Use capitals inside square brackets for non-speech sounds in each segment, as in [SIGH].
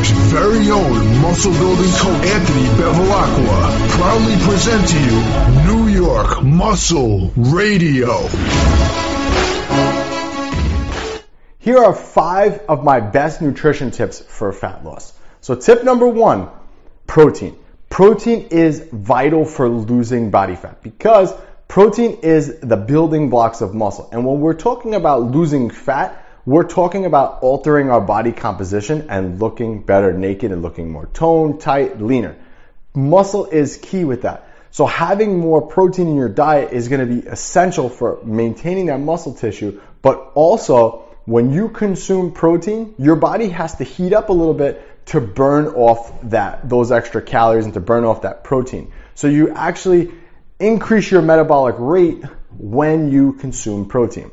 Very own muscle building coach Anthony Bevilacqua proudly present to you New York Muscle Radio. Here are five of my best nutrition tips for fat loss. So tip number one, protein. Protein is vital for losing body fat because protein is the building blocks of muscle. And when we're talking about losing fat, we're talking about altering our body composition and looking better naked and looking more toned, tight, leaner. Muscle is key with that. So having more protein in your diet is going to be essential for maintaining that muscle tissue, but also when you consume protein, your body has to heat up a little bit to burn off that those extra calories and to burn off that protein. So you actually increase your metabolic rate when you consume protein.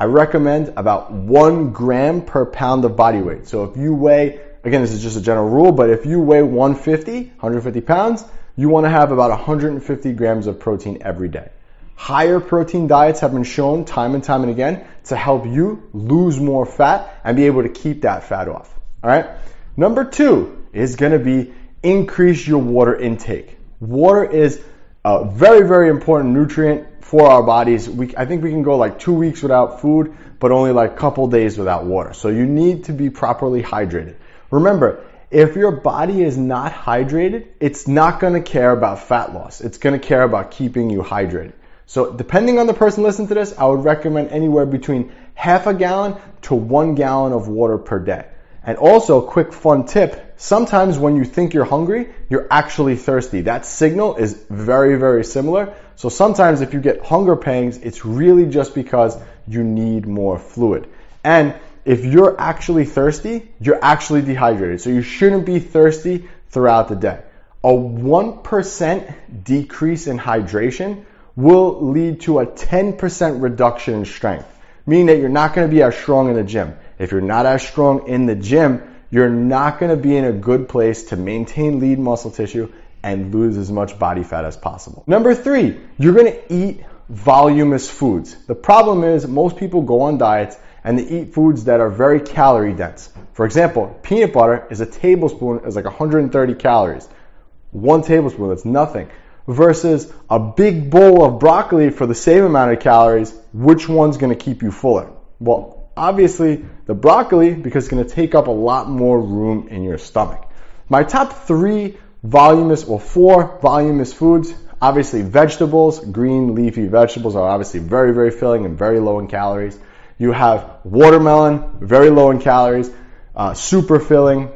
I recommend about one gram per pound of body weight. So if you weigh, again, this is just a general rule, but if you weigh 150, 150 pounds, you want to have about 150 grams of protein every day. Higher protein diets have been shown time and time and again to help you lose more fat and be able to keep that fat off. All right. Number two is going to be increase your water intake. Water is a very, very important nutrient for our bodies. We, I think we can go like two weeks without food, but only like a couple days without water. So you need to be properly hydrated. Remember, if your body is not hydrated, it's not going to care about fat loss. It's going to care about keeping you hydrated. So depending on the person listening to this, I would recommend anywhere between half a gallon to one gallon of water per day. And also, quick fun tip, sometimes when you think you're hungry, you're actually thirsty. That signal is very, very similar. So sometimes if you get hunger pangs, it's really just because you need more fluid. And if you're actually thirsty, you're actually dehydrated. So you shouldn't be thirsty throughout the day. A 1% decrease in hydration will lead to a 10% reduction in strength, meaning that you're not going to be as strong in the gym. If you're not as strong in the gym, you're not going to be in a good place to maintain lean muscle tissue and lose as much body fat as possible. Number three, you're to eat voluminous foods. The problem is most people go on diets and they eat foods that are very calorie dense. For example, peanut butter is a tablespoon is like 130 calories. One tablespoon, that's nothing. Versus a big bowl of broccoli for the same amount of calories, which one's to keep you fuller? Well, Obviously, the broccoli, because it's to take up a lot more room in your stomach. My top three voluminous, or four voluminous foods, obviously vegetables, green leafy vegetables are obviously very, very filling and very low in calories. You have watermelon, very low in calories, uh, super filling.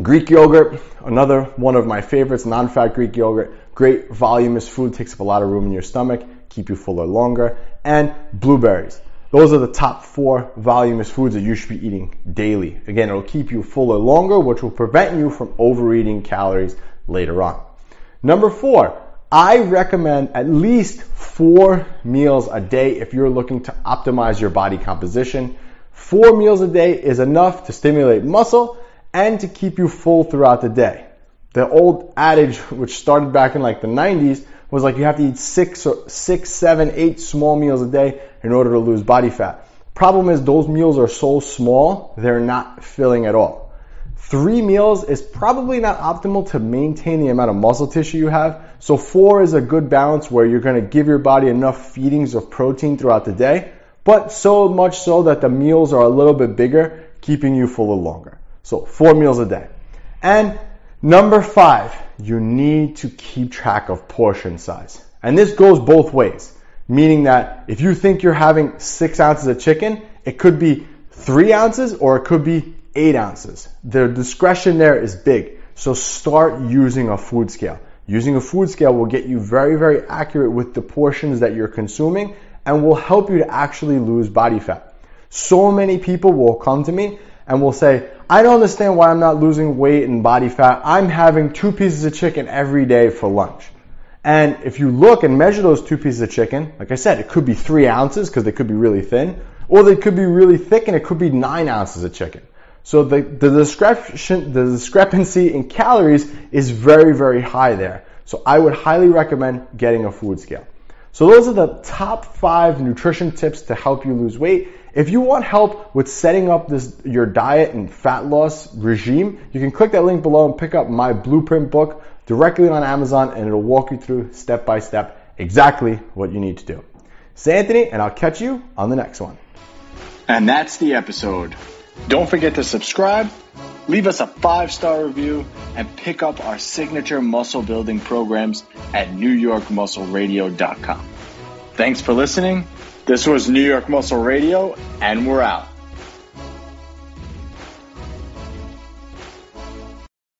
Greek yogurt, another one of my favorites, non-fat Greek yogurt, great voluminous food, takes up a lot of room in your stomach, keep you fuller longer, and blueberries. Those are the top four voluminous foods that you should be eating daily. Again, it'll keep you fuller longer, which will prevent you from overeating calories later on. Number four, I recommend at least four meals a day if you're looking to optimize your body composition. Four meals a day is enough to stimulate muscle and to keep you full throughout the day. The old adage, [LAUGHS] which started back in like the 90s, was like you have to eat six, or six, seven, eight small meals a day in order to lose body fat. Problem is those meals are so small, they're not filling at all. Three meals is probably not optimal to maintain the amount of muscle tissue you have. So four is a good balance where you're going to give your body enough feedings of protein throughout the day, but so much so that the meals are a little bit bigger, keeping you fuller longer. So four meals a day. And number five, you need to keep track of portion size. And this goes both ways, meaning that if you think you're having six ounces of chicken, it could be three ounces or it could be eight ounces. The discretion there is big. So start using a food scale. Using a food scale will get you very, very accurate with the portions that you're consuming and will help you to actually lose body fat. So many people will come to me and will say, I don't understand why I'm not losing weight and body fat. I'm having two pieces of chicken every day for lunch. And if you look and measure those two pieces of chicken, like I said, it could be three ounces because they could be really thin, or they could be really thick and it could be nine ounces of chicken. So the, the, discrepan- the discrepancy in calories is very, very high there. So I would highly recommend getting a food scale. So those are the top five nutrition tips to help you lose weight. If you want help with setting up this your diet and fat loss regime, you can click that link below and pick up my blueprint book directly on Amazon and it'll walk you through step by step exactly what you need to do. Say Anthony, and I'll catch you on the next one. And that's the episode. Don't forget to subscribe, leave us a five star review, and pick up our signature muscle building programs at NewYorkMuscleRadio.com. Thanks for listening. This was New York Muscle Radio, and we're out.